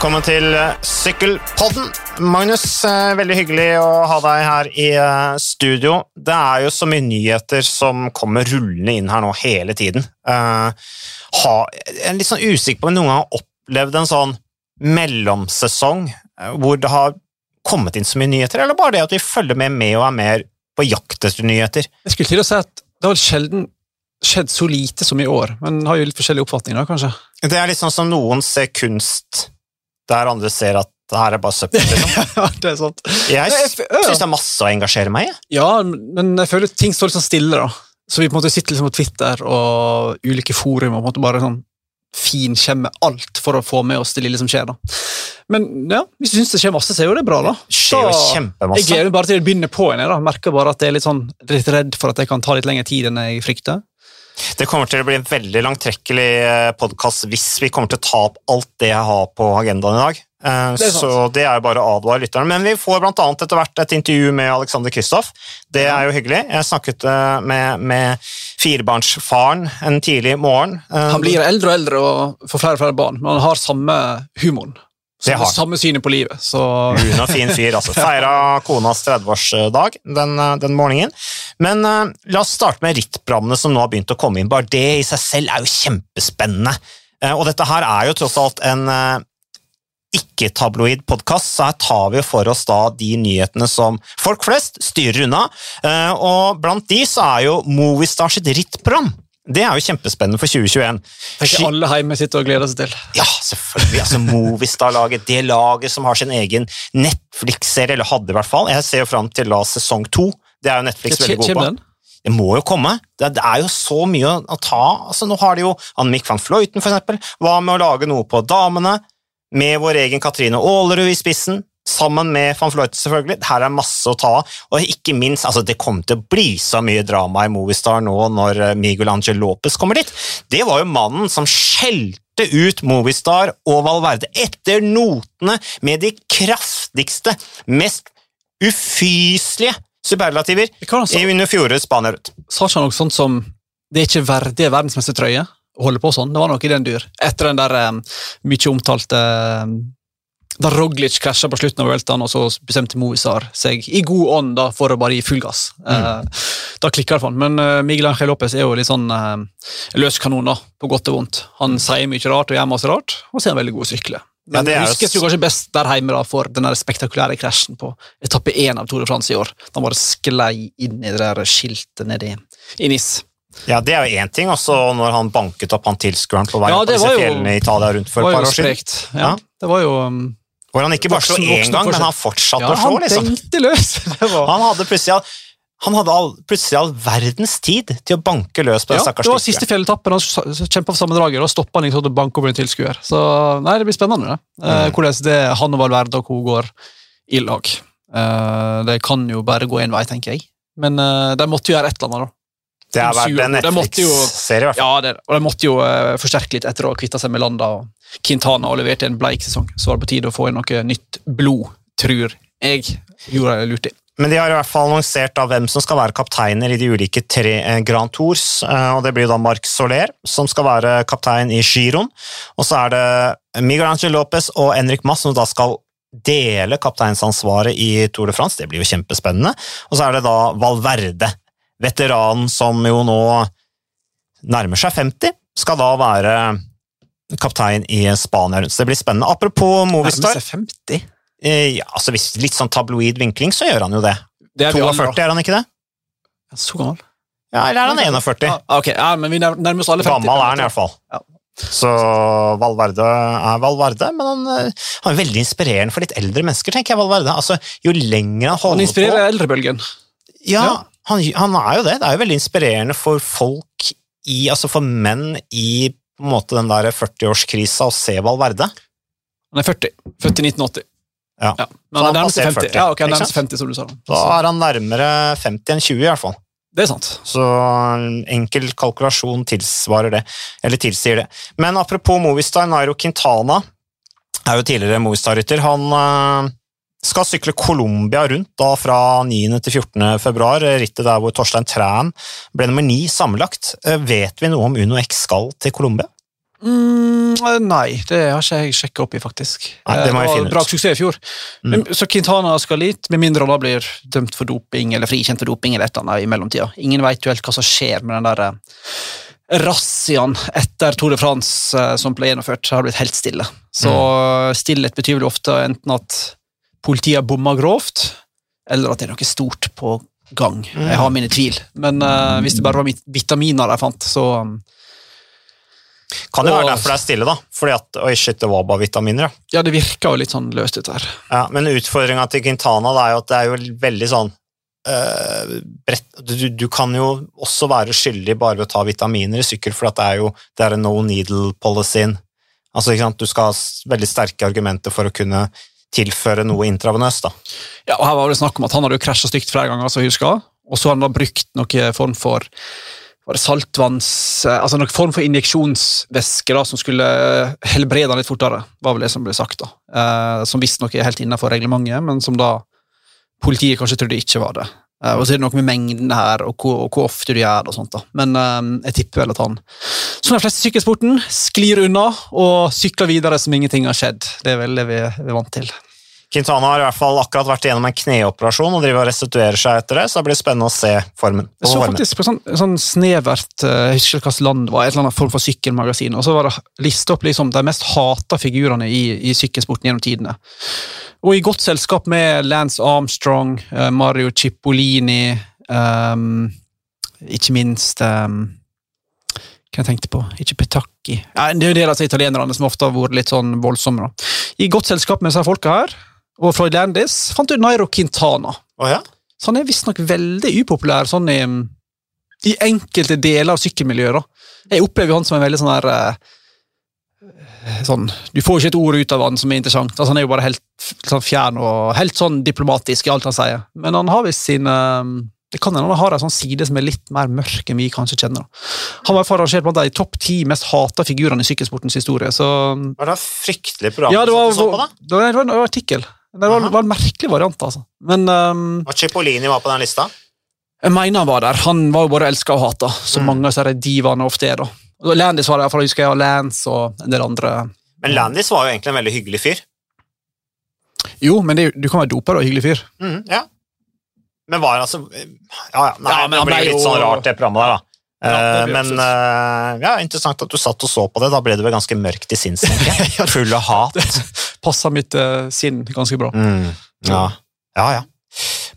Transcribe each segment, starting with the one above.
Velkommen til eh, Sykkelpodden. Magnus, eh, veldig hyggelig å ha deg her i eh, studio. Det er jo så mye nyheter som kommer rullende inn her nå hele tiden. Jeg er litt sånn usikker på om noen gang har opplevd en sånn mellomsesong hvor det har kommet inn så mye nyheter, eller bare det at vi følger med med og er mer på jakt etter nyheter. Jeg skulle til å si at det har sjelden skjedd så lite som i år, men har jo litt forskjellige oppfatninger, kanskje. Det er litt sånn som noen ser kunst der andre ser at det her er bare søppel. Liksom. det er sant. Jeg jeg syns det er masse å engasjere meg i. Ja, men jeg føler ting står litt sånn stille, da. Så vi på en måte sitter liksom på Twitter og ulike forum og på en måte bare sånn finkjemmer alt for å få med oss det lille som skjer. da. Men ja, hvis du syns det skjer masse, så er jo det bra, da. Det skjer jo kjempemasse. Jeg gleder meg bare til å begynne på igjen. jeg, da. Merker bare at jeg er litt, sånn, litt redd for at det kan ta litt lengre tid enn jeg frykter. Det kommer til å bli en veldig langtrekkelig podkast hvis vi kommer til å ta opp alt det jeg har på agendaen i dag. Eh, Det. Så det er jo bare å advare lytterne. Men vi får blant annet etter hvert et intervju med Alexander Kristoff. Det er jo hyggelig. Jeg snakket eh, med, med firebarnsfaren en tidlig morgen. Eh, Han blir eldre og eldre og får flere og flere barn, men han har samme humoren. Det har Samme, han. samme synet på livet. Så Brun fin fyr. altså. Feira konas 30-årsdag den, eh, den morgenen. Men uh, la oss starte med rittbrammene som nå har begynt å komme inn. Bare det i seg selv er jo kjempespennende. Uh, og dette her er jo tross alt en uh, ikke-tabloid podkast, så her tar vi for oss da de nyhetene som folk flest styrer unna. Og blant de så er jo Movistar sitt rittprogram. Det er jo kjempespennende for 2021. ikke alle hjemme sitter og gleder seg til. Ja, selvfølgelig. altså Movistar-laget, det laget som har sin egen Netflix-serie, eller hadde i hvert fall. Jeg ser jo fram til da sesong to. Det er jo Netflix veldig god på. Den? Det må jo komme. Det, det er jo så mye å, ta. Altså, nå har de jo Annemiek van Fløyten, for eksempel. Hva med å lage noe på damene? Med vår egen Katrine Aalerud i spissen. Sammen med van Floyte selvfølgelig. Her er masse å ta av. Og ikke minst, altså, det kommer til å bli så mye drama i Movistar nå når eh, Miguel Angel Lopez kommer dit. Det var jo mannen som skjelte ut Movistar og Valverde etter notene med de kraftigste, mest ufyselige superlativer altså, i under fjorårets Spania rundt. Sa ikke noe sånt som det er ikke verdig verdensmestertrøye holde på sånn? Det var noe i den dur. Etter den der um, mye omtalte eh, da Roglic krasja på slutten av Vueltaen, og så bestemte Movisar seg i god ånd da, for å bare gi full gass. Eh, da klikka det for han. Men eh, Miguel Ángel Lopez er jo litt sånn eh, løs kanon, da, på godt og vondt. Han sier mye rart og gjør masse rart, og så er han veldig god å sykle. Men det huskes jo kanskje best der hjemme da, for den spektakulære krasjen på etappe én av Tour de France i år. Da bare sklei inn i det der skiltet nedi i Nis. Ja, Det er jo én ting, også når han banket opp han tilskueren på vei Ja, opp disse fjellene i Italia rundt for et par år siden. Ja, Ja. Det var jo um, Hvor han ikke bare slo én gang, men han fortsatte ja, å slå. Liksom. løs! Han hadde plutselig all, han hadde all, plutselig all verdens tid til å banke løs på ja, det stakkars var siste fjelletappen, han kjempa for sammendraget, og stoppa han ikke til å banke over en tilskuer. Så nei, det blir spennende, det. Eh, Mm. hvordan det han og Valverde og co. går i lag. Eh, det kan jo bare gå én vei, tenker jeg. Men eh, de måtte jo gjøre et eller annet, da. Det har vært en Det Netflix-serie, i hvert fall. Ja, det, og de måtte jo forsterke litt etter å ha kvitta seg med Landa og Quintana og leverte en bleik sesong. Så var det på tide å få inn noe nytt blod, tror jeg. Gjorde jeg lurt i. Men de har i hvert fall annonsert da hvem som skal være kapteiner i de ulike tre eh, Grand Tours. eh, og Det blir da Marc Soler som skal være kaptein i Giron. Og så er det Miguel Angel Lopez og Henrik Mass som da skal dele kapteinsansvaret i Tour de France. Det blir jo kjempespennende. Og så er det da Valverde, veteranen som jo nå nærmer seg 50, skal da være kaptein i Spania rundt. Så det blir spennende. Apropos Movistar. Nærmer seg 50. Eh, ja, altså hvis Litt sånn tabloid vinkling, så gjør han jo det. Det er vi 42, er han ikke det? Er Så gammel? Ja, Eller er han 41? Ja, ok, ja, men vi nær- nærmer oss alle 50. Gammel er han iallfall. Ja. Så Valverde er Valverde, men han, eh, han er veldig inspirerende for litt eldre mennesker, tenker jeg. Valverde. Altså, Jo lenger han holder på Han inspirerer eldrebølgen. Ja, Ja. Han, han er jo det. Det er jo veldig inspirerende for folk i Altså for menn i på en måte den der 40-årskrisa og se Valverde. Han er 40. Født i 1980. Ja. Men han han nærmer seg 50. 40, Ja, ok, han nærmer 50, som du sa. Da er han nærmere 50 enn 20, i hvert fall. Det er sant. Så en enkel kalkulasjon tilsvarer det, eller tilsier det. Men apropos Movistar, Nairo Quintana er jo tidligere Movistar-rytter. Han eh, skal sykle Colombia rundt da fra 9. til 14. februar, rittet der hvor Torstein Træn ble nummer 9 sammenlagt. Eh, Vet vi noe om Uno X skal til Colombia? Mm, Mm, nei, det har ikke jeg sjekka opp i, faktisk. Nei, det må jeg finne ut. Bra suksess i fjor. Mm. Så Quintana skal dit, med mindre han blir dømt for doping eller frikjent for doping eller et eller annet i mellomtida. Ingen vet jo helt hva som skjer med den der eh, razziaen etter Tour de France eh, som ble gjennomført. Har blitt helt stille. Så Mm. eh, stillhet betyr vel ofte enten at politiet bomma grovt, eller at det er noe stort på gang. Jeg har mine tvil, men uh, hvis det bare var vitaminer de fant, så um, Kan jo være derfor det er stille, da. Fordi at Oi, shit, det var bare vitaminer, ja. Ja, det virka jo litt sånn løst ut her. ja men utfordringa til Quintana det er jo at det er jo veldig sånn uh, brett, du, du kan jo også være skyldig bare ved å ta vitaminer i sykkel, for det er jo det er no needle-policyen. Altså? Du skal ha veldig sterke argumenter for å kunne tilføre noe intravenøst. da. Ja, og her var det snakk om at Han hadde jo krasja stygt flere ganger, jeg husker, og så har han da brukt noen form for var det saltvanns... eh, altså Noen form for injeksjonsvæske da, som skulle helbrede han litt fortere, var vel det som ble sagt. da. Eh, som visstnok er helt innenfor reglementet, men som da politiet kanskje trodde ikke var det. Eh, og så er det noe med mengden her, og hvor, og hvor ofte du gjør det. og sånt da. Men eh, jeg tipper vel at han, som de fleste i sykkelsporten, sklir unna og sykler videre som ingenting har skjedd. Det er vel det vi er vant til. Quintana har i hvert fall akkurat vært igjennom en kneoperasjon og driver og restituerer seg etter det, så det blir spennende å se formen. Jeg så faktisk på sånn, sånn snevert eh, Jeg husker hvilket land det var, et eller annet form for sykkelmagasin, og så var det lista opp liksom de mest hata figurene i, i sykkelsporten gjennom tidene. Og i godt selskap med Lance Armstrong, eh, Mario Cipollini um, Ikke minst um, Hva jeg tenkte på? Ikke Petacchi. Det er jo en del av disse italienerne som ofte har vært litt sånn voldsomme. da. I godt selskap med disse folka her, og Freud Landis, fant du Nairo Quintana. Oh, ja? Så han er visstnok veldig upopulær sånn i, i enkelte deler av sykkelmiljøet. da. Jeg opplever han som en veldig sånn her eh, sånn, Du får ikke et ord ut av han som er interessant. altså Han er jo bare helt sånn fjern og helt sånn diplomatisk i alt han sier. Men han har visst sine det kan hende han har en sånn side som er litt mer mørk enn vi kanskje kjenner. Han var arrangert blant de topp ti mest hata figurene i sykkelsportens historie. så... Var det et fryktelig program Ja, det var, du så på, da? det var en artikkel. Det var, var en merkelig variant, altså. Men um, Og Cipollini var på den lista? Jeg mener han var der. Han var jo både elska og hata, som Mm. mange av disse divaene ofte er. da. Og Landis var der, for jeg husker jeg, og Lance og en del andre. Men Landis var jo egentlig en veldig hyggelig fyr. Jo, men det, du kan være doper og hyggelig fyr. Mm, ja. Men var altså Ja, ja. Nei, Ja, men det blir jo litt sånn rart, det programmet der, da. Ja, Eh, men eh, ja, interessant at du satt og så på det. Da ble du vel ganske mørkt i sinns. Full av hat. Passa mitt uh, sinn ganske bra. Mm, ja. ja, ja.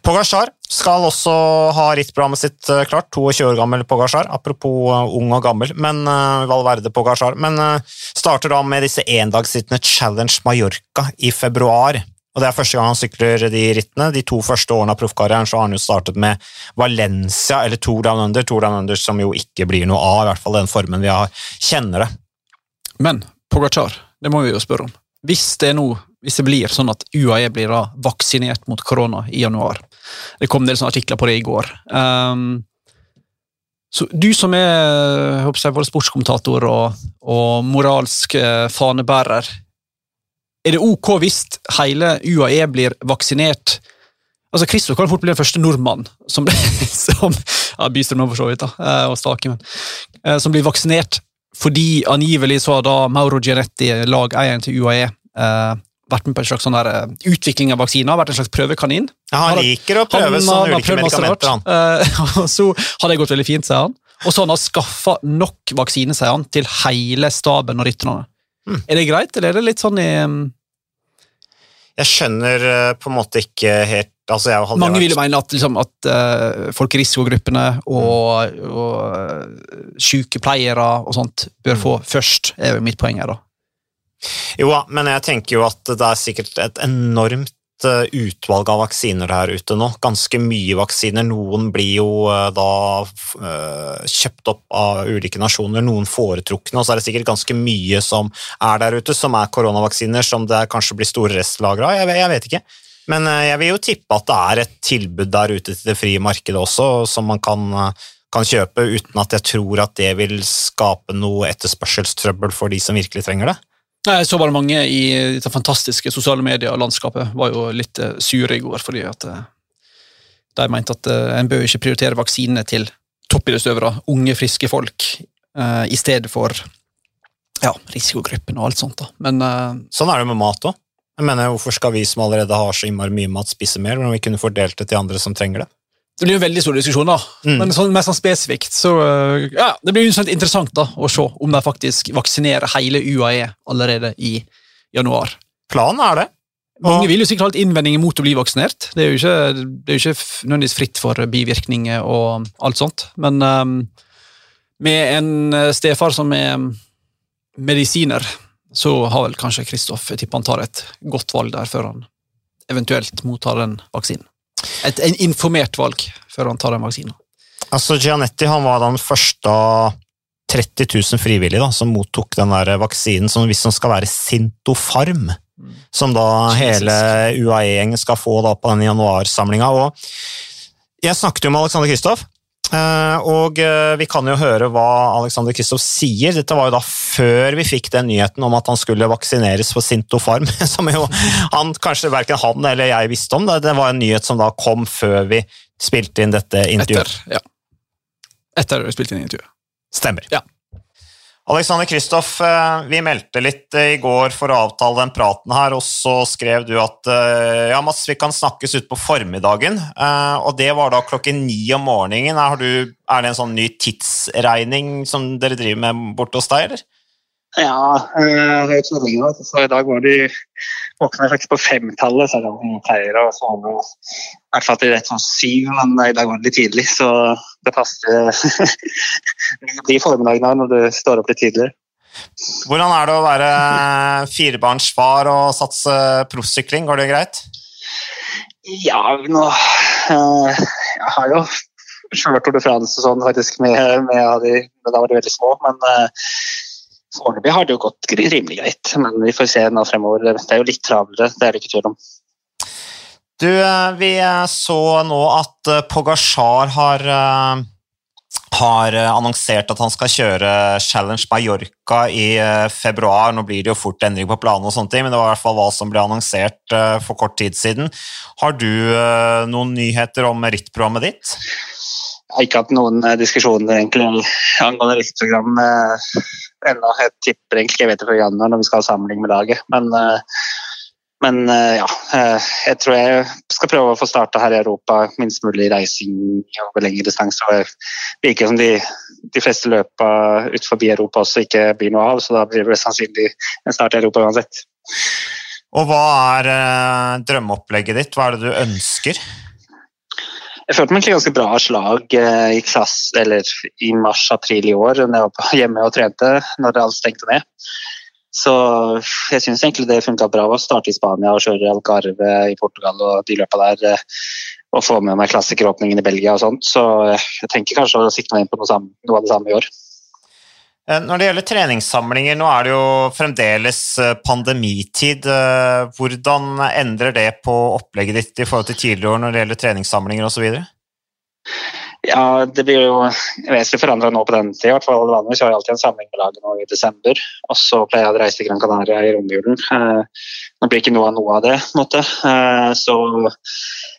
Pogacar skal også ha rittprogrammet sitt klart. 22 år gammel Pogacar. Apropos ung og gammel, men uh, Valverde Pogacar. Men uh, starter da med disse endagssittende Challenge Mallorca i februar. Og Det er første gang han sykler de rittene. De to første årene av proffkarrieren så har han jo startet med Valencia, eller Tour Down Under. Tour Down Under som jo ikke blir noe av, i hvert fall den formen vi har, kjenner det. Men Pogacar, det må vi jo spørre om. Hvis det nå, hvis det blir sånn at UAE blir da vaksinert mot korona i januar Det kom en del sånne artikler på det i går. Um, så Du som er jeg både sportskommentator og, og moralsk eh, fanebærer, er det ok hvis hele UAE blir vaksinert? Altså, Kristo kan fort bli den første nordmann som, som ja, Bystrøm for så vidt, da, eh, og Stake, men, eh, som blir vaksinert fordi angivelig så har da Mauro Gianetti, lageieren til UAE, eh, vært med på en slags sånn der, eh, utvikling av vaksiner, vært en slags prøvekanin. Ja, han liker å prøve Han- sånne han ulike medikamenter. han. Eh, og så har det gått veldig fint, sier han. Og så har han skaffa nok vaksine, sier han, til hele staben og rytterne. Mm. Er det greit, eller er det litt sånn i um, Jeg skjønner eh, på en måte ikke helt altså Mange vært- vil jo mene at, liksom, at uh, folk i risikogruppene og, og og sykepleiere og sånt bør få først, er jo mitt poeng her, da. Jo men jeg tenker jo at det er sikkert et enormt eh, utvalg av vaksiner der ute nå. Ganske mye vaksiner. Noen blir jo eh, da eh, kjøpt opp av ulike nasjoner, noen foretrukne, og så er det sikkert ganske mye som er der ute, som er koronavaksiner, som det kanskje blir store restlagre av. Jeg, vet- jeg vet ikke. Men jeg vil jo tippe at det er et tilbud der ute til det frie markedet også, som man kan, kan kjøpe, uten at jeg tror at det vil skape noe etterspørselstrøbbel for de som virkelig trenger det. Jeg så bare mange i det fantastiske sosiale medier-landskapet var jo litt eh, sure i går, fordi at eh, de mente at eh, en bør ikke prioritere vaksinene til toppidrettsutøvere, unge, friske folk, i stedet for ja, risikogruppen og alt sånt. da. Men Sånn er det med mat òg. Jeg mener, Hvorfor skal vi som allerede har så innmari mye mat, spise mer, når vi kunne fordelt det til andre som trenger det? Det blir jo en veldig stor diskusjon, da. Mm. Men sånn, mer sånn spesifikt, så eh, ja, Det blir jo interessant da, å se om de faktisk vaksinerer hele UAE allerede i januar. Planen er det. Mange vil jo sikkert ha litt innvendinger mot å bli vaksinert. Det er jo ikke, det er jo ikke nødvendigvis fritt for bivirkninger og alt sånt. Men um, med en eh, stefar som er medisiner, så har vel kanskje Kristoff jeg tipper han tar et godt valg der før han eventuelt mottar den vaksinen. Et en informert valg før han tar den vaksinen. Altså, Gianetti han var den første av 30 000 frivillige da, som mottok den der vaksinen som visstnok skal være Sintofarm. Som da Jesus. hele UAE-gjengen skal få da på den januarsamlinga. Jeg snakket jo med Alexander Kristoff, og eh, vi kan jo høre hva Alexander Kristoff sier. Dette var jo da før vi fikk den nyheten om at han skulle vaksineres for Sintofarm, som jo han, kanskje verken han eller jeg visste om. Det, det var en nyhet som da kom før vi spilte inn dette intervjuet. Etter, ja. Etter vi spilte inn intervjuet. Stemmer. Ja. Alexander Kristoff, eh, vi meldte litt eh, i går for å avtale den praten her, og så skrev du at eh, ja, Mats, vi kan snakkes ut på formiddagen. Og det var da klokken ni om morgenen. Er, det en sånn ny tidsregning som dere driver med borte hos deg, eller? Ja, har jo tvillinger, så i dag var de våkna faktisk på femtallet, så er det de pleier å sove i hvert fall til rett sånn syv, men i dag var det litt tidlig, så det passer de formiddagene formiddagen når du står opp litt tidligere. Hvordan er det å være firebarnsfar og satse proffsykling? Går det greit? Ja, nå eh, Jeg har jo kjørt Tour de France og sånn faktisk med, med de, men da var de veldig små, men eh, foreløpig har det jo gått rimelig greit. Men vi får se nå fremover. Det er jo litt travlere, det er det ikke tvil om. Du, eh, vi eh, så nå at Pogasjar Pogacar har, eh, har eh, annonsert at han skal kjøre Challenge Mallorca i eh, februar. Nå blir det jo fort endring på planen, og sånne ting, men det var i hvert fall hva som ble annonsert eh, for kort tid siden. Har du eh, noen nyheter om rittprogrammet ditt? Jeg har ikke hatt noen eh, diskusjoner egentlig angående riksprogram ennå. Jeg tipper egentlig jeg vet det før januar når vi skal ha samling med laget. Men, eh, men eh, ja, eh, jeg tror jeg skal prøve å få starta her i Europa. Minst mulig reising over lengre distanser. Det virker som de, de fleste løpa ut forbi Europa også ikke blir noe av, så da blir det sannsynlig en start i Europa uansett. Og hva er drømmeopplegget ditt? Hva er det du ønsker? Jeg følte meg egentlig ganske bra slag eh, i klass, i mars-april i år, når jeg var hjemme og trente når alt stengte ned. Så jeg syns egentlig det funka bra å starte i Spania og kjøre Algarve i Portugal og de løpa der. eh, Og få med meg klassikeråpningen i Belgia og sånt. Så jeg tenker kanskje å sikte meg inn på noe, noe av det samme i år. Eh, Når det gjelder treningssamlinger, nå er det jo fremdeles eh, pandemitid. Eh, Hvordan endrer det på opplegget ditt i forhold til tidligere år når det gjelder treningssamlinger osv.? Ja, det blir jo vesentlig forandra nå på den tida. I hvert fall vanligvis har jeg alltid en samling med laget nå i desember. Og så pleier jeg å reise til Gran Canaria i romjulen. Nå blir ikke noe av noe av det. på en måte. Så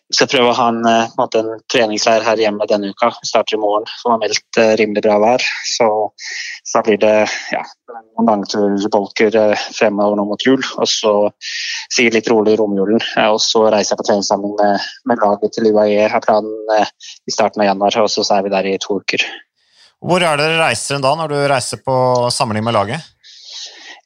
vi skal prøve å ha en, eh, en, måte, en treningsleir her hjemme denne uka. Vi starter i morgen, som har meldt eh, rimelig bra vær. Så, så da blir det ja, noen langturbolker eh, fremover nå mot jul. Og så sier litt rolig i romjulen. Og så reiser jeg på treningssamling med, med laget til UAE. Har planen i starten av januar, og så er vi der i to uker. Hvor er dere reiser da, når du reiser på samling med laget?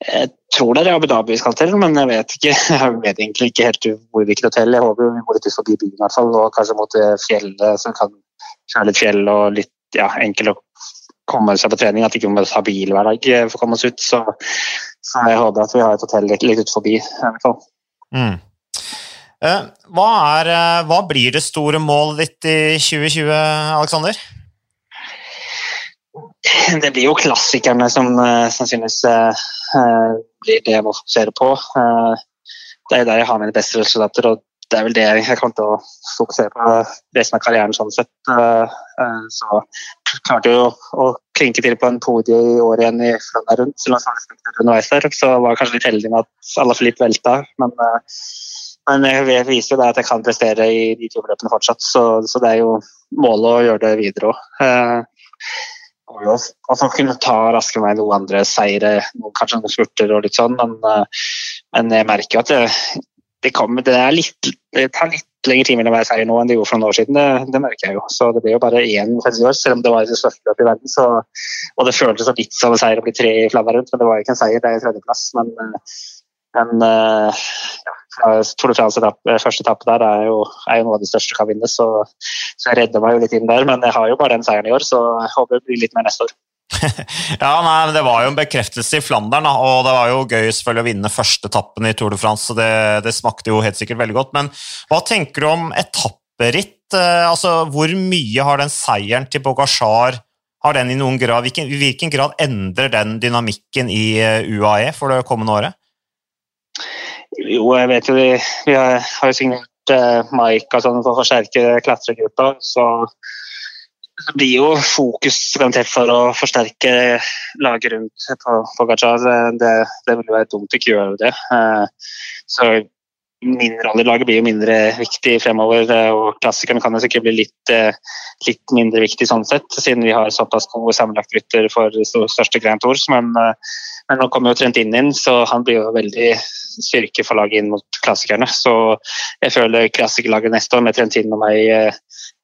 Jeg tror det er Abu Dhabi vi skal til, men jeg vet ikke. Jeg vet egentlig ikke helt hvor hvilket hotell. Jeg håper vi må litt ut forbi byen i hvert fall, og kanskje mot eh, fjellet, så kan kjøre litt fjell og litt ja, enkelt å komme seg på trening. At ikke vi må ta bil hver dag eh, for å komme oss ut. Så, så jeg håper at vi har et hotell litt, litt ut forbi. i hvert fall. Mm. Eh, Hva, er, hva blir det store målet ditt i 2020, Aleksander? Det blir jo klassikerne som uh, sannsynligvis eh, eh, blir det jeg må fokusere på. Eh, det er der jeg har mine beste resultater, og det er vel det jeg kommer til å fokusere på resten av karrieren. sånn sett. Eh, eh, så klarte jo å klinke til på en podie i år igjen i Flønna rundt, var underveis der, så var jeg kanskje litt heldig med at Alaphilippe velta. men eh, men jeg viser jo det at jeg kan prestere i de to løpene fortsatt, så, så det er jo målet å gjøre det videre òg. Og han kunne ta raskere meg noen andre seire, kanskje noen spurter og litt sånn, men, eh, men jeg merker jo at det, det, kommer, det, er litt, det tar litt lengre tid mellom hver seier nå enn det gjorde for noen år siden. Det, det merker jeg jo. Så det blir jo bare én år, selv om det var det største løpet i verden. Så, og det føltes så litt som en seier å bli tre i Flandern rundt, men det var ikke en seier, det er tredjeplass. Men, eh, men eh, ja, Tour de France-etappe, første etappe der er jo, er jo noe av det største kan vinne, så, så jeg redder meg jo litt inn der. Men jeg har jo bare den seieren i år, så jeg håper det blir litt mer neste år. Ja, nei, men Det var jo en bekreftelse i Flandern, da, og det var jo gøy selvfølgelig å vinne første etappen i Tour de France. så det, det smakte jo helt sikkert veldig godt. Men hva tenker du om etapperitt? Eh, altså, Hvor mye har den seieren til Bogasjar har den i noen grad, hvilken, hvilken grad endrer den dynamikken i eh, UAE for det kommende året? Jo, jeg vet jo vi, har, jo signert eh, Mike og sånn for å forsterke klatregruppa, så det blir jo fokus garantert for å forsterke laget rundt på Pogacar. Det, det vil jo være dumt å ikke gjøre det. Eh, Så min rolle i laget blir jo mindre viktig fremover, eh, og klassikerne kan jo sikkert bli litt, eh, litt mindre viktig sånn sett, siden vi har såpass gode sammenlagtrytter for største Grand Tours. Men, men nå kommer jo Trentin inn, så han blir jo veldig styrke for laget inn mot klassikerne. Så jeg føler klassikerlaget neste år med Trentin og meg eh,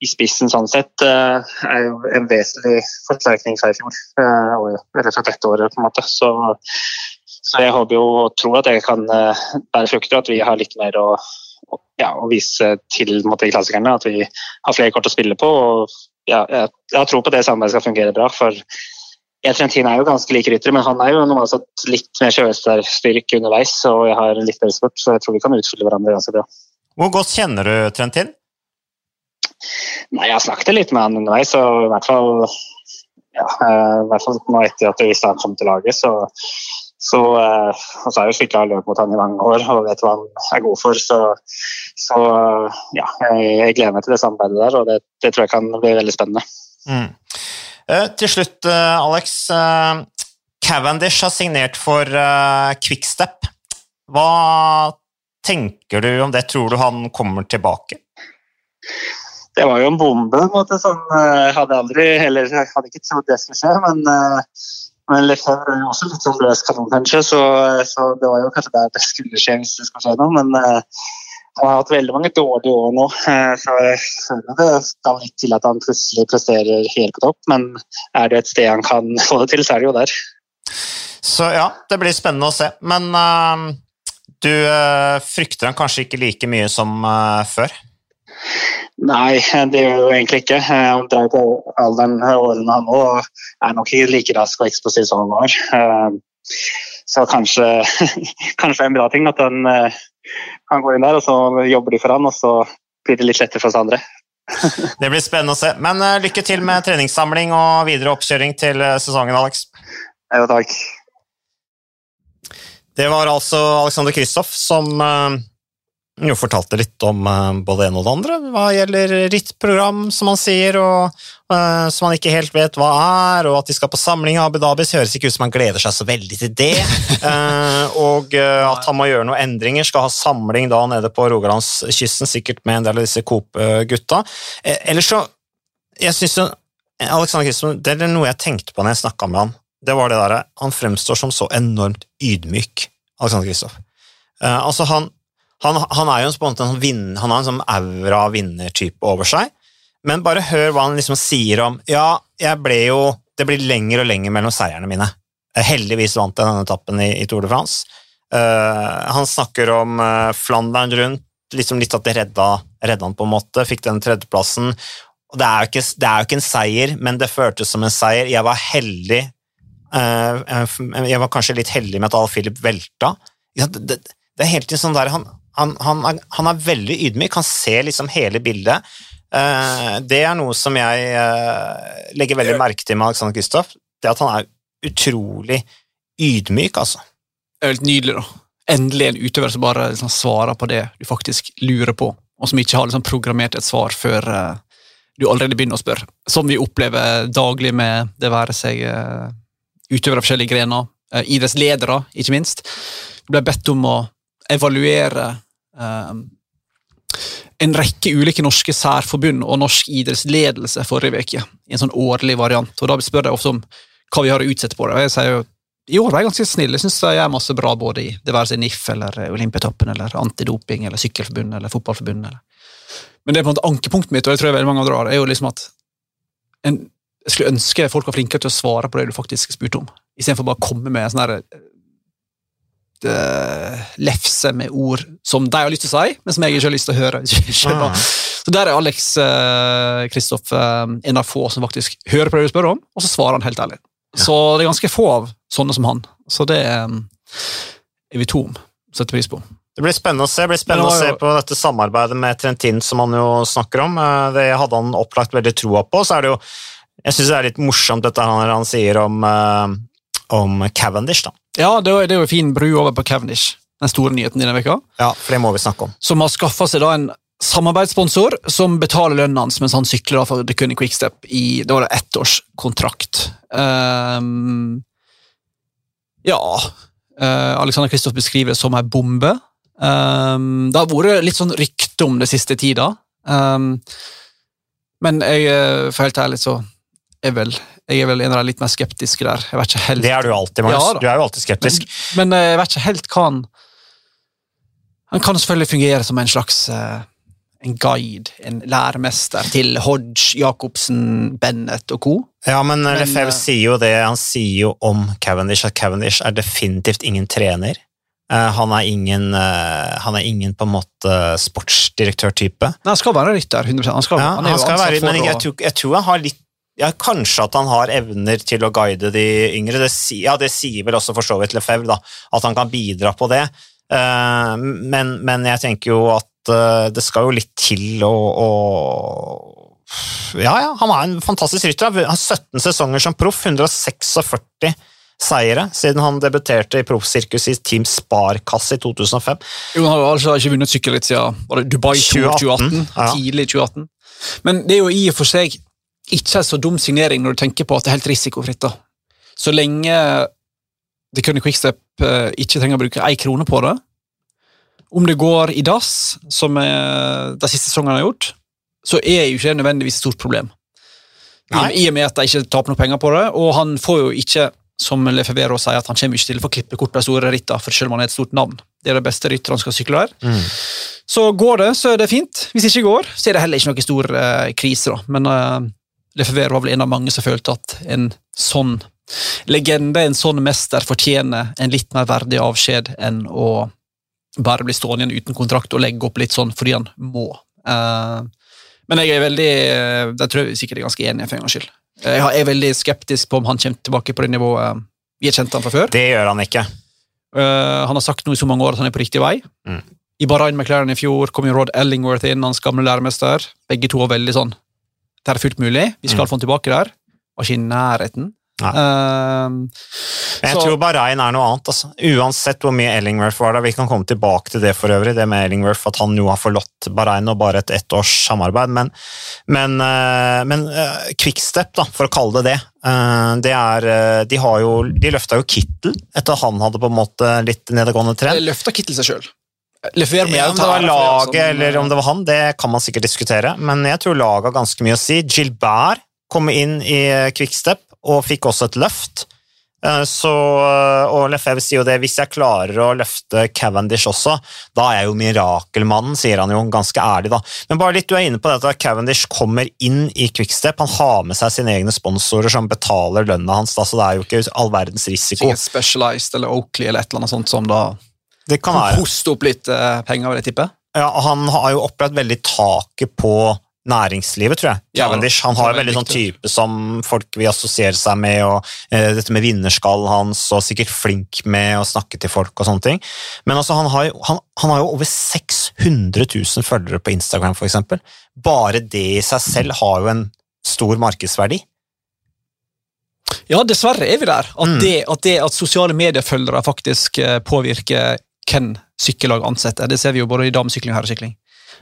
i spissen sånn sett eh, er jo en vesentlig forsterkning fra i fjor. eh, Eller fra dette året, på en måte. Så, så jeg håper jo og tror at jeg kan eh, bære frukter, at vi har litt mer å, ja, å vise til måte, klassikerne. At vi har flere kort å spille på. og ja, jeg, jeg har tro på det samarbeidet skal fungere bra. for Trentin er jo ganske like rytter, men han er jo normalt sett litt mer kjørestyrke underveis. Og jeg har litt bedre spurt, så jeg tror vi kan utfylle hverandre ganske bra. Hvor godt kjenner du Trentin? Nei, Jeg har snakket litt med han underveis, og i hvert fall ja, eh, i hvert fall nå etter at hvis han kom til laget, så, så eh, Og så har jeg jo skikkelig løpt mot han i mange år og vet hva han er god for. Så, så ja, jeg, jeg gleder meg til det samarbeidet der, og det, det tror jeg kan bli veldig spennende. Mm. Eh, til slutt, eh, Alex. eh, Cavendish har signert for Quickstep. Hva tenker du om det? Tror du han kommer tilbake? Det var jo en bombe. på en måte, sånn, Jeg hadde aldri heller, jeg hadde ikke trodd det skulle skje, men, men Lefebvre er jo også litt sånn løs kanon, kanskje, så, så det var jo kanskje der det skulle skje hvis det skulle skje noe. Men han har hatt veldig mange dårlige år nå, eh, så jeg føler det skal litt til at han plutselig presterer helt på topp. Men er det et sted han kan få det til, så er det jo der. Så ja, det blir spennende å se. Men uh, du uh, frykter han kanskje ikke like mye som uh, før? Nei, det gjør jeg jo egentlig ikke. Han drar på alderen årene han nå, og er nok ikke like rask og eksplosiv som han var. Så kanskje, kanskje er en bra ting at han, han går inn der, og så jobber de for han, og så blir det litt lettere for oss andre. Det blir spennende å se. Men uh, lykke til med treningssamling og videre oppkjøring til eh, sesongen, Alex. Jo, takk. Det var altså Alexander Kristoff som eh, jo fortalte litt om eh, både det ene og det andre hva gjelder rittprogram, som han sier, og uh, som han ikke helt vet hva er, og at de skal på samling i Abu Dhabi, så høres ikke ut som han gleder seg så veldig til det. uh, og uh, at han må gjøre noen endringer, skal ha samling da nede på Rogalandskysten, sikkert med en del av disse Coop-gutta. Ellers så Jeg syns Alexander Kristoff, det er noe jeg tenkte på når jeg snakka med han. Det var det derre Han fremstår som så enormt ydmyk, Alexander Kristoff. Altså han, han, han er jo en, en vinn, han har en sånn aura av vinnertype over seg, men bare hør hva han liksom sier om Ja, jeg ble jo Det blir lenger og lenger mellom seierne mine. Heldigvis vant jeg denne etappen i, i Tour de France. Uh, han snakker om uh, Flandern rundt, liksom litt at det redda, redda han på en måte, fikk den tredjeplassen. Og det er, jo ikke, det er jo ikke en seier, men det føltes som en seier. Jeg var heldig Uh, Jeg var kanskje litt heldig med at Al Philip velta. Det, det, det er helt sånn der, han, han, han, er, han er veldig ydmyk, han ser liksom hele bildet. Eh, det er noe som jeg eh, legger veldig merke til med Alexander Kristoff, det at han er utrolig ydmyk, altså. Det er helt nydelig, da. Endelig en utøver som bare liksom svarer på det du faktisk lurer på, og som ikke har liksom programmert et svar før eh, du allerede begynner å spørre. Som vi opplever daglig med det være seg utøvere av forskjellige grener, idrettsledere, ikke minst. Du ble bedt om å evaluere en rekke ulike norske særforbund og norsk idrettsledelse forrige uke. I en sånn årlig variant. og Da spør jeg ofte om hva vi har å utsette på det. og jeg sier jo i år var jeg ganske snill. Jeg syns jeg gjør masse bra både i det være seg NIF eller Olympiatoppen eller Antidoping eller Sykkelforbundet eller Fotballforbundet. Eller. Men det er på en måte ankepunktet mitt, og jeg tror jeg veldig mange drar, er jo liksom at en, jeg skulle ønske folk var flinkere til å svare på det du faktisk spurte om, istedenfor bare å komme med sånn herre lefse med ord som de har lyst til å si, men som jeg ikke har lyst til å høre. Ah. Så Der er Alex Kristoff uh, uh, en av få som faktisk hører på det du spør om, og så svarer han helt ærlig. Ja. Så det er ganske få av sånne som han. Så det eh, er vi to om. Setter pris på. Det blir spennende å se Det blir spennende å se på dette samarbeidet med Trentin som han jo snakker om. Det hadde han opplagt veldig troa på. Så er det jo Jeg syns det er litt morsomt dette han, han sier om, om Cavendish. da. Ja, det er, jo en fin bru over på Cavendish, den store nyheten denne veka. Ja, for det må vi snakke om. Som har skaffa seg da en samarbeidssponsor som betaler lønnen hans mens han sykler for The Cunning Quickstep i det var det ettårskontrakt. Um, ja uh, Alexander Kristoff beskriver det som ei bombe. Um, det har vært litt sånn rykte om det siste tida. Um, men jeg, eh, for helt ærlig, så er vel jeg er vel en av de litt mer skeptiske der. Jeg vet ikke helt... Det er du alltid, Magnus. Ja, du er jo alltid skeptisk. Men, men, eh, jeg vet ikke helt hva han Han kan selvfølgelig fungere som en slags uh, en guide, en læremester til Hodge, Jacobsen, Bennett og co. Ja, men, men Lefebvre sier jo det. Han sier jo om Cavendish at Cavendish er definitivt ingen trener. Han, er ingen, han er ingen på en måte sportsdirektør-type. Han skal være rytter. 100%. Han skal, ja, han, han skal være, men jeg, jeg, tror, jeg tror han har litt ja, Kanskje at han har evner til å guide de yngre. Det, ja, det sier vel også for så vidt Lefebvre, da, at han kan bidra på det. Uh, men, men, jeg tenker jo at uh, det skal jo litt til å, å Ja, ja, han er en fantastisk rytter. Han har 17 sesonger som proff, 146 seire siden han debuterte i proffsirkus i Team Sparkasse i 2005. Jo, Han har altså ikke vunnet sykkelritt siden Dubai 2018, 2018 ja. tidlig 2018. Men det er jo i og for seg ikke en så dum signering når du tenker på at det er helt risikofritt. da. Så lenge det kunne Quickstep uh, ikke trenger å bruke én krone på det, om det går i dass, som de siste sesongene har gjort, så er jo ikke det nødvendigvis et stort problem. I, I, og med at de ikke taper noe penger på det, og han får jo ikke som Lefebvre sier, at han kommer ikke til å få klippekort av store ritter, for selv om han er et stort navn. Det er det beste rytterne skal sykle der. Mm. Så går det, så er det fint. Hvis det ikke går, så er det heller ikke noe stor uh, krise. da. Men uh, Lefebvre var vel en av mange som følte at en sånn legende, en sånn mester, fortjener en litt mer verdig avskjed enn å bare bli stående igjen uten kontrakt og legge opp litt sånn fordi han må. Uh, men jeg er veldig Det tror jeg sikkert er ganske enig for en gangs skyld. Jeg er veldig skeptisk på om han kommer tilbake på det nivået vi har kjent han fra før. Det gjør han ikke. Han har sagt nå i så mange år at han er på riktig vei. Mm. I Barain McLaren i fjor kom jo Rod Ellingworth inn, hans gamle læremester. Begge to var veldig sånn det er fullt mulig. Vi skal mm. få den tilbake der. Var ikke i nærheten. Uh, jeg så, tror Bahrain er noe annet. Altså. Uansett hvor mye Ellingworth var der. Vi kan komme tilbake til det for øvrig, det med Ellingworth, at han jo har forlatt Bahrain og bare et ett års samarbeid. Men, men, uh, men uh, Quickstep, da, for å kalle det det, uh, det er De har jo De løfta jo Kittel etter at han hadde på en måte litt nedadgående trend. Løfta Kittel seg sjøl. Ja, om det var laget sånn, eller om det var han, det kan man sikkert diskutere. Men jeg tror laget har ganske mye å si. Gilbert kom inn i Quickstep og fikk også et løft. Eh, så, eh, og Lefebvre sier jo det, hvis jeg klarer å løfte Cavendish også, da er jeg jo mirakelmannen, sier han jo ganske ærlig, da. Men bare litt, du er inne på dette at Cavendish kommer inn i Quickstep, han har med seg sine egne sponsorer som betaler lønna hans, da, så det er jo ikke all verdens risiko. Specialized eller Oakley eller et eller annet sånt som da det kan være. Hoste opp litt uh, penger, vil jeg tippe. Ja, Han har jo opplevd veldig taket på næringslivet, tror jeg. Cavendish. Han har jo veldig sånn type som folk vil assosiere seg med, og uh, dette med vinnerskallen hans, og sikkert flink med å snakke til folk og sånne ting. Men altså, han har, han, han har jo over 600 000 følgere på Instagram, for eksempel. Bare det i seg selv har jo en stor markedsverdi. Ja, dessverre er vi der. At, mm. det, at, det, at sosiale mediefølgere faktisk uh, påvirker hvem sykkellag ansetter. Det ser vi jo både i damesykling og herresykling.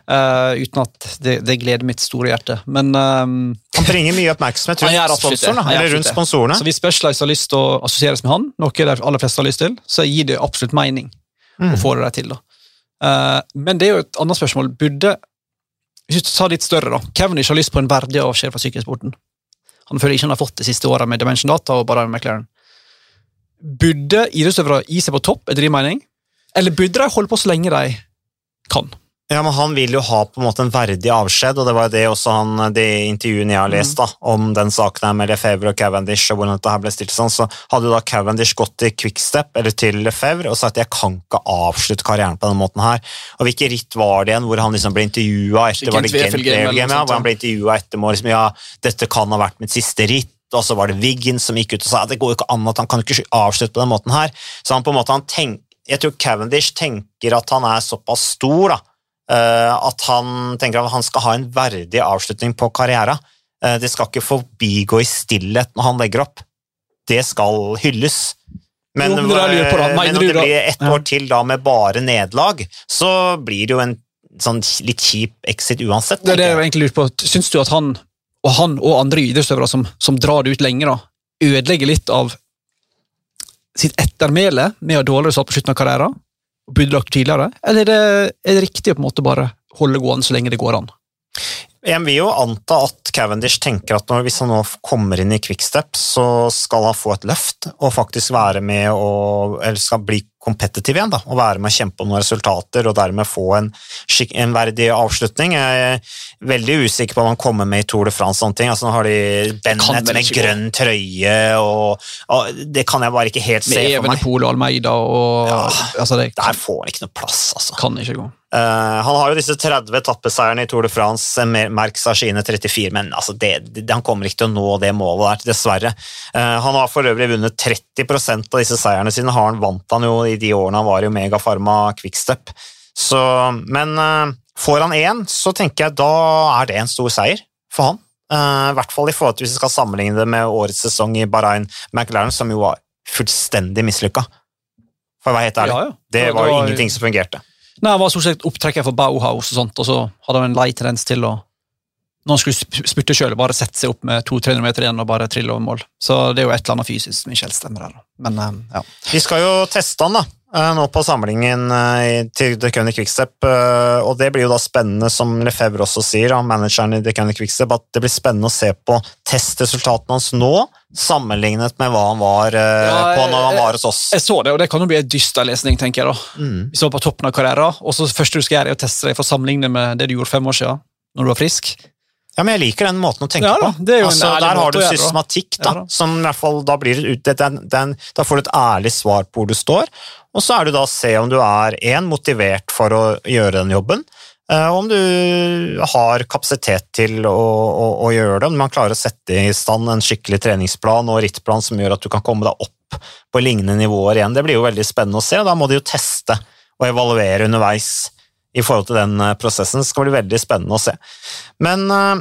Uh, uten at det, det, gleder mitt store hjerte. Men um, Han bringer mye oppmerksomhet rundt sponsorene. eller rundt sponsorene. Så Hvis Specialized har lyst til å assosieres med han, noe de aller fleste har lyst til, så gir det absolutt mening mm. å få det der til. da. Uh, men det er jo et annet spørsmål. Burde Hvis du tar litt større, da. Cavendish har lyst på en verdig avskjed fra sykkelsporten. Han føler ikke han har fått det siste året med Dimension Data og bare McLaren. Burde idrettsutøvere gi seg på topp, etter din mening? Eller burde de holde på så lenge de kan? Ja, men Han vil jo ha på en måte en verdig avskjed, og det var jo det også han, de intervjuene jeg har lest da, om den saken her med Lefebvre og Cavendish, og hvordan dette her ble stilt sånn, så hadde da Cavendish gått til Quickstep eller til Lefebvre og sagt at jeg kan ikke avslutte karrieren på denne måten her. Og hvilke ritt var det igjen hvor han liksom ble intervjua etter var det Gent ja, hvor han ble intervjuet etter med liksom, ja, dette kan ha vært mitt siste ritt, og så var det Wiggins som gikk ut og sa at det går jo ikke an at han kan ikke avslutte på den måten her. Så han på en måte, han tenk, jeg tror Cavendish tenker at han er såpass stor da, eh, at han tenker at han skal ha en verdig avslutning på karrieren. Eh, det skal ikke forbigå i stillhet når han legger opp. Det skal hylles. Men, Jo, men mener men om det blir ett år til da med bare nederlag, så blir det jo en sånn litt kjip exit uansett. Det er det jeg jeg. egentlig lurer på. Syns du at han og han og andre idrettsutøvere som, som drar det ut lenge, da, ødelegger litt av sitt ettermæle med å ha dårlig resultat på slutten av karrieren? og Burde lagt tidligere? Eller er det, er det riktig å på en måte bare holde gående så lenge det går an? Jeg vil jo anta at Cavendish tenker at når, hvis han nå kommer inn i Quickstep, så skal han få et løft og faktisk være med og eller skal bli kompetitiv igjen. da, og Være med å kjempe om noen resultater og dermed få en, en verdig avslutning. Jeg er veldig usikker på om han kommer med i Tour de France. sånne ting. Altså, nå har de Bennett med grønn trøye, og, og det kan jeg bare ikke helt se for meg. Med Evenepol og Almeida og Ja. altså Det Der får han ikke noe plass, altså. kan ikke gå. Uh, han har jo disse 30 etappeseierne i Tour de France, Mer- Merckx har sine 34, men altså det, det, han kommer ikke til å nå det målet der, dessverre. Uh, han har for øvrig vunnet 30% av disse seierne sine, har han, vant han jo i de årene han var i Omega Pharma Quickstep. Så, men eh, får han én, så tenker jeg da er det en stor seier for han. Eh, I hvert fall i forhold til hvis vi skal sammenligne det med årets sesong i Bahrain McLaren, som jo var fullstendig mislykka. For å være helt ærlig. Ja, ja. Det var jo ingenting som fungerte. Nei, Han var stort sett opptrekker for Bauhaus, og sånt, og så hadde han en lei tendens til å når han skulle sp- spurte sjøl, bare sette seg opp med 200-300 meter igjen og bare trille over mål. Så det er jo et eller annet fysisk som ikke helt stemmer her. Men eh, ja. Vi skal jo teste han da, eh, nå på samlingen eh, til The Cunning Quickstep, og det blir jo da spennende, som Lefebvre også sier, manageren i The Cunning Quickstep, at det blir spennende å se på testresultatene hans nå, sammenlignet med hva han var Ja, på når han var hos oss. Jeg så det, og det kan jo bli en dyster lesning, tenker jeg. da. Mm. Vi så på toppen av karrieren, og så første du skal gjøre, er å teste deg for å sammenligne med det du gjorde fem år siden, når du var frisk. Ja, men jeg liker den måten å tenke Ja da, på. det er jo en altså, der har du systematikk, da, Ja da. som i hvert fall da blir ut, den, den, da får du et ærlig svar på hvor du står, og så er det da å se om du er en, motivert for å gjøre den jobben, eh, og om du har kapasitet til å, å, å gjøre det, om man klarer å sette i stand en skikkelig treningsplan og rittplan som gjør at du kan komme deg opp på lignende nivåer igjen. Det blir jo veldig spennende å se, og da må de jo teste og evaluere underveis i forhold til den eh, prosessen. Det skal bli veldig spennende å se. Men eh,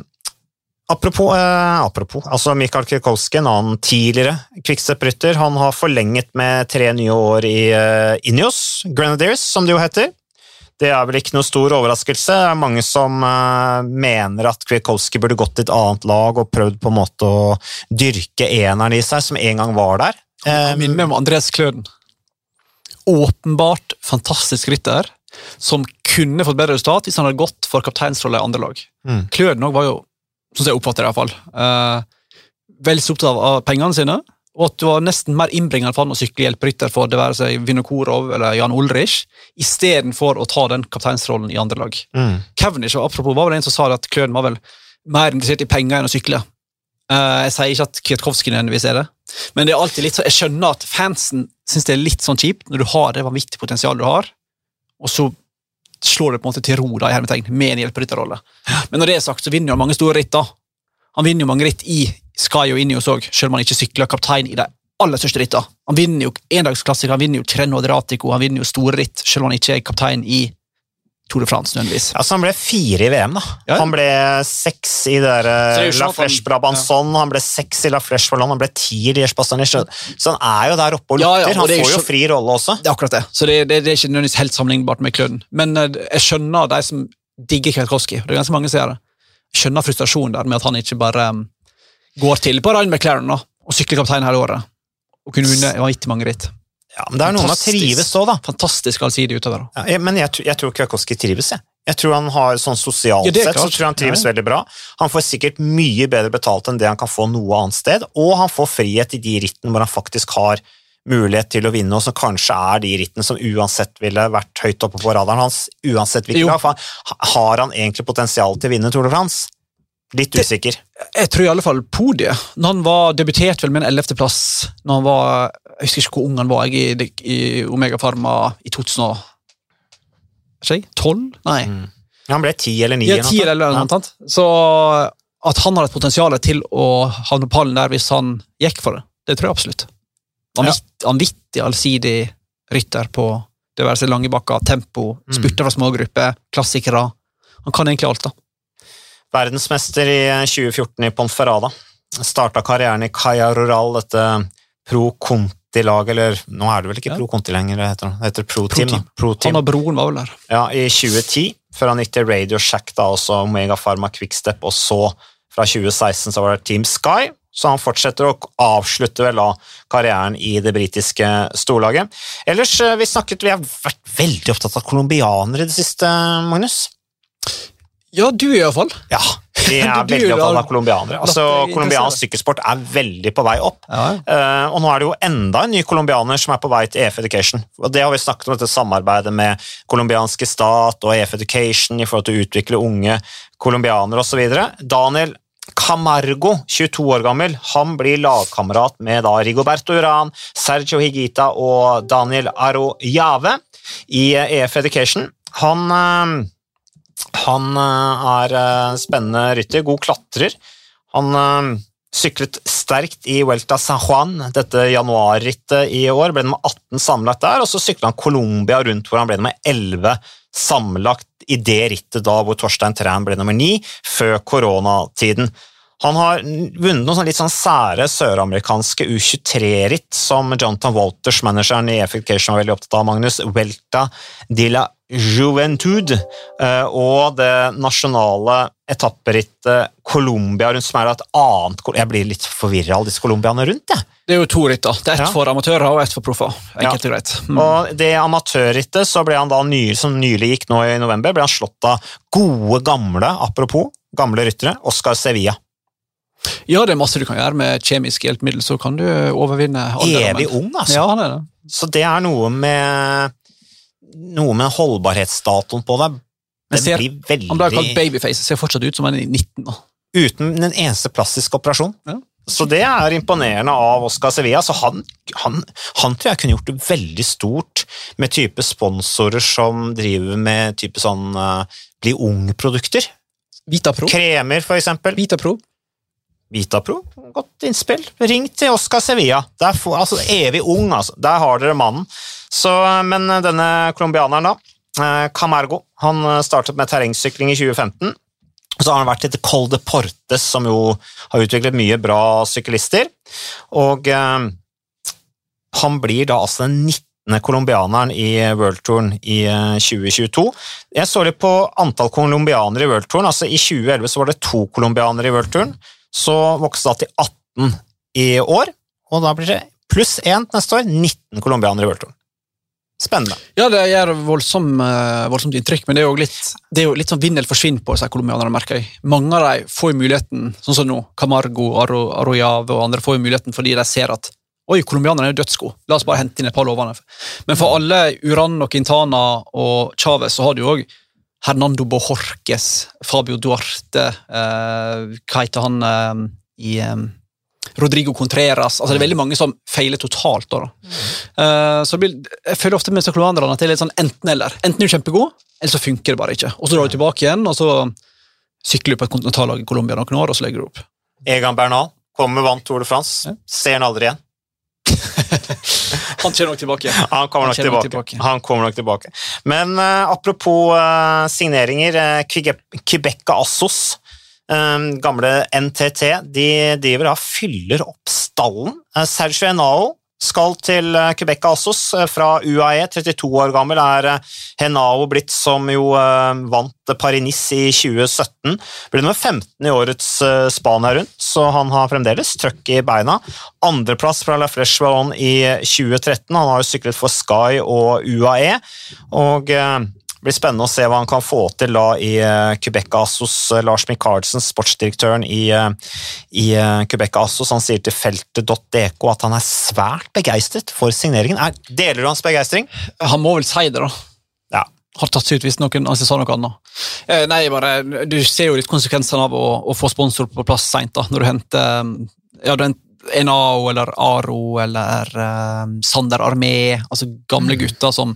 apropos, eh, apropos altså Mikael Krikowski, en annen tidligere kvikkstep-rytter, han har forlenget med tre nye år i eh, Ineos, Grenadiers, som det jo heter. Det er vel ikke noe stor overraskelse. Det er mange som eh, mener at Krikowski burde gått til et annet lag og prøvd på en måte å dyrke eneren i seg, som en gang var der. Eh, minner meg om Andreas Kløden. Åpenbart fantastisk rytter, som kunne fått bedre resultat hvis han hadde gått for kapteinsrolle i andre lag. Mm. Kløden var jo, sånn som jeg oppfatter det iallfall, uh, veldig så opptatt av, pengene sine, og at det var nesten mer innbringende for han å sykle hjelperytter for det være seg Vinokorov eller Jan Ulrich, istedenfor å ta den kapteinsrollen i andre lag. mm. Kevnish apropos, var vel en som sa at Kløden var vel mer interessert i penger enn å sykle. Uh, jeg sier ikke at Kwiatkowski nødvendigvis er det, men det er alltid litt så, jeg skjønner at fansen syns det er litt sånn kjipt når du har det vanvittige potensialet du har, og så slår det på en måte til ro da, i hermetegn, med en hjelperytterrolle. Men når det er sagt, så vinner jo han mange store ritt. da. Han vinner jo mange ritt i Sky og Ineos òg, selv om han ikke sykler kaptein i de aller største rittene. Han vinner jo endagsklassikere, han vinner jo Trenno Adriatico, han vinner jo store ritt, selv om han ikke er kaptein i Tour de France nødvendigvis. Altså, han ble fire i VM, da. Ja. Han ble seks i det der, er eh, sånn La han- Flèche Brabanson, han ble seks i La Flèche Wallonne, han ble ti i Liège Så han er jo der oppe og lukter. ja, og han er får jo jo fri rolle også. Det er akkurat det. Så det, det, det er ikke nødvendigvis helt sammenlignbart med Kløden. Men eh, jeg skjønner de som digger Kwiatkowski. Det er ganske mange som gjør det. Jeg skjønner frustrasjonen der med at han ikke bare um, går til på Ryan McLaren da, og sykler kaptein hele året. Og kunne vunnet vanvittig mange ritt. Ja, men det er noen som trives òg, da. Fantastisk allsidig utøver. da. Ja, men jeg, jeg tror Kwiatkowski trives, jeg. Jeg tror han har sånn sosialt Ja, sett, så tror jeg han trives Ja, veldig bra. Han får sikkert mye bedre betalt enn det han kan få noe annet sted, og han får frihet i de rittene hvor han faktisk har mulighet til å vinne, og som kanskje er de rittene som uansett ville vært høyt oppe på radaren hans. uansett hvilken han- Har han egentlig potensial til å vinne Tour de France? Litt Det- usikker. Jeg tror i alle fall podiet. Når han var debutert vel med en 11.-plass når han var Jeg husker ikke hvor ung han var jeg, i, i Omega Pharma i 2012? Nei. Mm. Han ble ti eller ni. Ja, eller noe ti eller noe Ja. Så at han har et potensial til å havne på pallen der hvis han gikk for det, det tror jeg absolutt. Vanvittig ja. allsidig rytter på det være seg lange bakker, tempo, Mm. spurter fra smågrupper, klassikere. Han kan egentlig alt, da. Verdensmester i 2014 i Ponferrada. Starta karrieren i Caia Rural, dette Pro Conti-laget, eller nå er det vel ikke. Pro Conti lenger, det heter, det heter Pro Team. Pro Team. Han og broren var vel der. Ja, i 2010, før han gikk til Radio Shack, da, også Omega Pharma Quickstep, og så fra 2016 så var det Team Sky, så han fortsetter å avslutte vel da karrieren i det britiske storlaget. Ellers, eh, vi snakket, vi har vært veldig opptatt av colombianere i det siste, Magnus. Ja, du i hvert fall. Ja, vi er veldig opptatt av colombianere. Altså, Colombiansk sykkelsport er veldig på vei opp. Ja, Uh, og nå er det jo enda en ny colombianer som er på vei til EF Education. Og det har vi snakket om, dette samarbeidet med colombianske stat og EF Education i forhold til å utvikle unge colombianere osv. Daniel Camargo, 22 år gammel, han blir lagkamerat med da Rigoberto Uran, Sergio Higita og Daniel Arojave i EF Education. Han eh, han eh, er eh, spennende rytter, god klatrer. Han eh, syklet sterkt i Vuelta San Juan, dette januarrittet i år. Ble nummer 18 sammenlagt der, og så sykla han Colombia rundt hvor han ble nummer 11 sammenlagt i det rittet da hvor Torstein Træn ble nummer 9, før koronatiden. Han har vunnet noen litt sånn sære søramerikanske U23-ritt, som Jonathan Walters, manageren i Effication, var veldig opptatt av, Magnus. Welta de la Juventud eh, og det nasjonale etapperittet Colombia rundt, som er et annet Jeg blir litt forvirra av disse colombiaene rundt, jeg. Det er jo to ritt, da. Det er ett Ja. for amatører og ett for proffer. Enkelt og greit. Mm. Og det amatørrittet så ble han da ny, som nylig gikk nå i november, ble han slått av gode, gamle, apropos, gamle ryttere, Oscar Sevilla. Ja, det er masse du kan gjøre med kjemiske hjelpemidler, så kan du overvinne alderdommen. Evig ung, altså. Ja, han er det. Så det er noe med noe med holdbarhetsdatoen på deg. Den ser- blir veldig Han ble kalt babyface, ser fortsatt ut som han er 19. nå. uten en eneste plastisk operasjon. Ja. Så det er imponerende av Oscar Sevilla. Så han, han, han tror jeg kunne gjort det veldig stort med type sponsorer som driver med type sånn uh, bli ung-produkter. Vitapro. Kremer, for eksempel. Vitapro. Vitapro, godt innspill. Ring til Oscar Sevilla. Der får, altså, evig ung, altså. Der har dere mannen. Så, men denne colombianeren, da, eh, Camargo, han eh, startet med terrengsykling i 2015. Og så har han vært etter Col de Portes, som jo har utviklet mye bra syklister. Og eh, han blir da altså den 19. colombianeren i worldtouren i eh, 2022. Jeg så litt på antall colombianere i worldtouren. Altså, I 2011 så var det to colombianere i worldtouren. Så vokste det til 18 i år, og da blir det pluss 1 neste år. 19 colombianere i worldtouren. Spennende. Ja, det gjør voldsom, eh, voldsomt inntrykk, men det er jo litt, det er jo litt sånn vinn eller forsvinn på disse colombianerne, merker jeg. Mange av dem får jo muligheten, sånn som nå, Camargo, Arro, Arroyave og andre får jo muligheten fordi de ser at Oi, colombianerne er jo dødsgode, la oss bare hente inn et par lovende. Men for alle Uran og Quintana og Chávez så har du òg Hernando Bohorques, Fabio Duarte, eh, hva heter han eh, i eh, Rodrigo Contreras altså Det er veldig mange som feiler totalt. da, da. Eh, så blir, jeg føler ofte med disse at det er litt sånn enten-eller. Enten er du kjempegod, eller så funker det bare ikke. Og så drar du tilbake igjen, og så sykler du på et kontinentallag i Colombia noen år, og så legger du opp. Egan Bernal kommer vant Tour de France. Ja. Ser han aldri igjen. Han kommer nok tilbake. Han kommer nok Han tilbake. tilbake. Han kommer nok tilbake. Men uh, apropos uh, signeringer, uh, Quebeca Assos, eh, gamle NTT, de driver da fyller opp stallen. Sergio Henao skal til Quebec Quebeca Assos eh, fra UAE, 32 år gammel er eh, Henao blitt, som jo eh, vant Paris-Nice i 2017. Ble nummer 15 i årets Spania rundt, så han har fremdeles trøkk i beina. Andreplass fra La Fresh Ballon i 2013. Han har jo syklet for Sky og UAE. Og eh, Det blir spennende å se hva han kan få til da i uh, Quebec Assos. Uh, Lars Michaelsen, sportsdirektøren i, uh, i Quebec Assos, han sier til feltet.dk at han er svært begeistret for signeringen. Er, deler du hans begeistring? Han må vel si det, da. Ja. Har tatt seg ut hvis noen altså, sa noe annet. Eh, nei, bare, Du ser jo litt konsekvensene av å, å få sponsor på plass seint, når du henter ja, den NAO eller Aro eller uh, Sander Armé, altså gamle mm. gutter som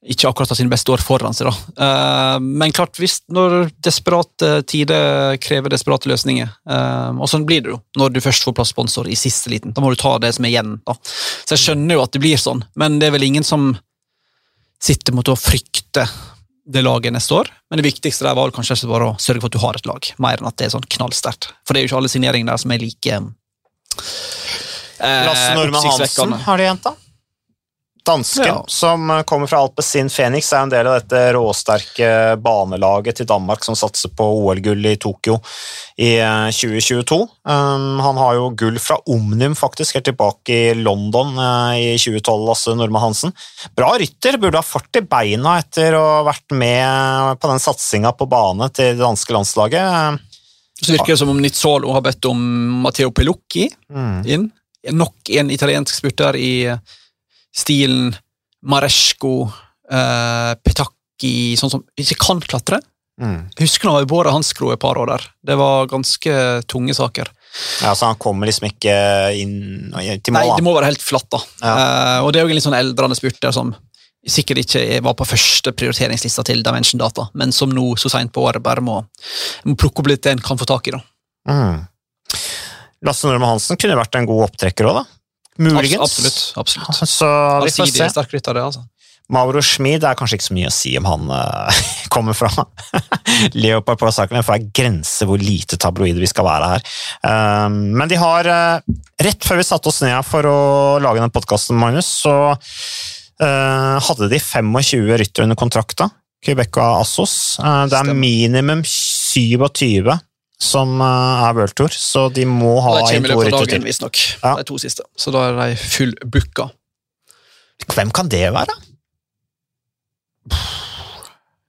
ikke akkurat har sine beste år foran seg. da. Uh, men klart, hvis når desperate tider krever desperate løsninger, uh, og sånn blir det jo når du først får plass sponsor i siste liten. Da må du ta det som er igjen. da. Så jeg skjønner jo at det blir sånn, men det er vel ingen som sitter mot å frykte det laget neste år. Men det viktigste der var kanskje bare å sørge for at du har et lag, mer enn at det er sånn knallsterkt. For det er jo ikke alle signeringene der som er like eh, Lasse Normann Hansen har de henta. Dansken ja. som eh, kommer fra Alpezin Phoenix, er en del av dette råsterke banelaget til Danmark som satser på OL-gull i Tokyo i 2022. Eh, um, han har jo gull fra Omnium, faktisk, helt tilbake i London uh, i 2012, Lasse Normann Hansen. Bra rytter, burde ha fart i beina etter å ha vært med på den satsinga på bane til det danske landslaget. Så virker det som om Nizzolo har bedt om Matteo Pellucchi mm. inn. Nok en italiensk spurter i stilen Maresco, eh, Petaki sånn som ikke kan klatre. Mm. Husker når Båre båret hans skro et par år der. Det var ganske tunge saker. Ja, Så han kommer liksom ikke inn til mål? Nei, det må være helt flatt. da. Ja. Eh, og det er jo en litt sånn eldrende spurt der som sikkert ikke var på første prioriteringslista til Dimension Data, men som nå så seint på året bare må, må, plukke opp litt det en kan få tak i. da. Mm. Lasse Normann Hansen kunne vært en god opptrekker òg, da. Muligens. Absolutt. absolutt. Så vi får se. Sterk av det, altså. Mauro Schmid er kanskje ikke så mye å si om han uh, kommer fra Leopard på saken. Det får være grenser hvor lite tabloide vi skal være her. Um, men de har, uh, rett før vi satte oss ned for å lage den podkasten, Magnus, så uh, hadde de 25 ryttere under kontrakt da, og Assos. Det er minimum 27 som eh, er World Tour, så de må ha en to rytter til. Visstnok. Ja. De to siste. Så da er de fullbooka. Hvem kan det være?